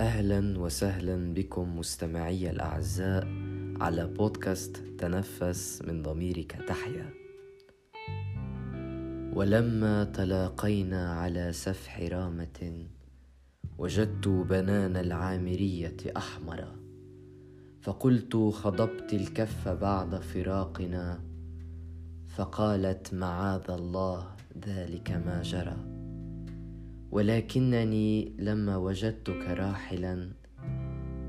أهلا وسهلا بكم مستمعي الأعزاء على بودكاست تنفس من ضميرك تحيا. ولما تلاقينا على سفح رامة وجدت بنان العامرية احمرا فقلت خضبت الكف بعد فراقنا فقالت معاذ الله ذلك ما جرى. ولكنني لما وجدتك راحلا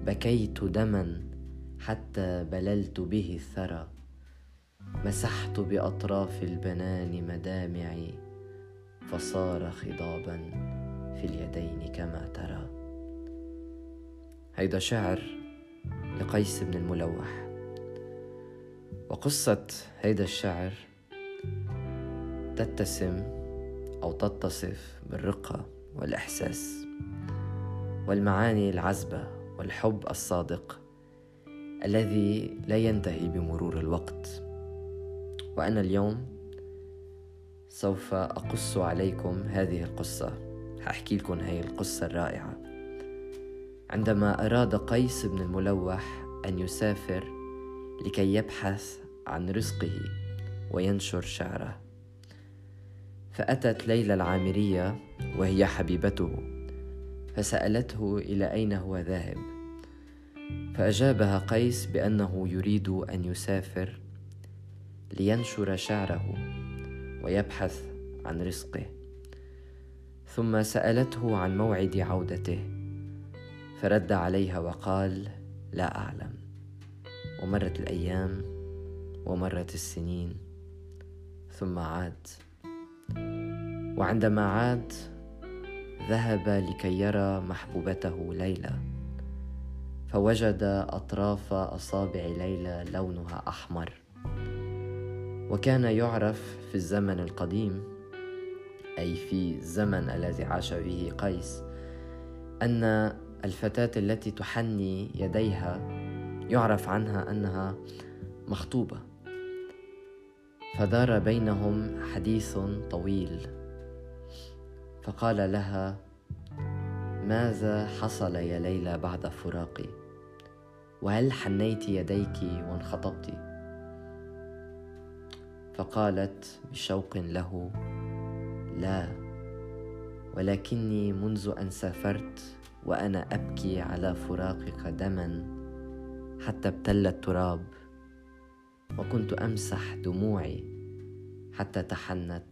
بكيت دما حتى بللت به الثرى. مسحت بأطراف البنان مدامعي فصار خضابا في اليدين كما ترى. هيدا شعر لقيس بن الملوح. وقصة هيدا الشعر تتسم أو تتصف بالرقة والإحساس والمعاني العذبة والحب الصادق الذي لا ينتهي بمرور الوقت. وأنا اليوم سوف أقص عليكم هذه القصة. هحكي لكم هذه القصة الرائعة. عندما أراد قيس بن الملوح أن يسافر لكي يبحث عن رزقه وينشر شعره فأتت ليلى العامرية وهي حبيبته فسألته إلى أين هو ذاهب. فأجابها قيس بأنه يريد أن يسافر لينشر شعره ويبحث عن رزقه. ثم سألته عن موعد عودته فرد عليها وقال لا أعلم. ومرت الأيام ومرت السنين ثم عاد. وعندما عاد ذهب لكي يرى محبوبته ليلى فوجد أطراف أصابع ليلى لونها أحمر. وكان يعرف في الزمن القديم أي في الزمن الذي عاش فيه قيس أن الفتاة التي تحني يديها يعرف عنها أنها مخطوبة. فدار بينهم حديث طويل. فقال لها ماذا حصل يا ليلى بعد فراقي؟ وهل حنيت يديك وانخطبت؟ فقالت بشوق له لا ولكني منذ أن سافرت وأنا أبكي على فراقك دما حتى ابتل التراب. وكنت أمسح دموعي حتى تحنت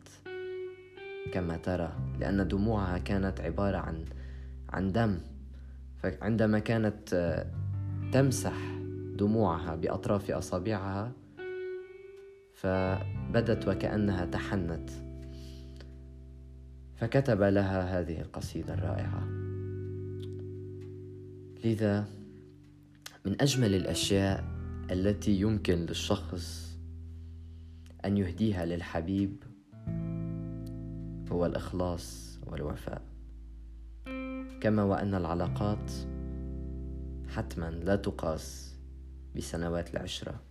كما ترى لأن دموعها كانت عبارة عن عن دم. فعندما كانت آه، تمسح دموعها بأطراف أصابعها فبدت وكأنها تحنت. فكتب لها هذه القصيدة الرائعة. لذا من أجمل الأشياء التي يمكن للشخص أن يهديها للحبيب هو الإخلاص والوفاء. كما وأن العلاقات حتما لا تقاس بسنوات العشرة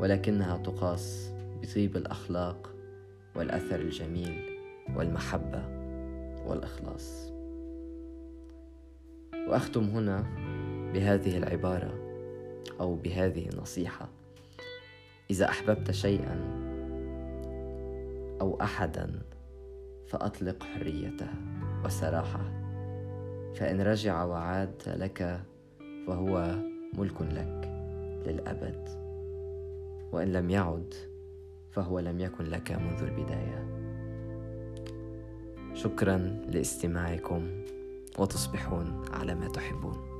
ولكنها تقاس بطيب الأخلاق والأثر الجميل والمحبة والإخلاص. وأختم هنا بهذه العبارة أو بهذه النصيحة إذا أحببت شيئا أو احدا فأطلق حريته وسراحه فإن رجع وعاد لك فهو ملك لك للأبد وإن لم يعد فهو لم يكن لك منذ البداية. شكرا لاستماعكم وتصبحون على ما تحبون.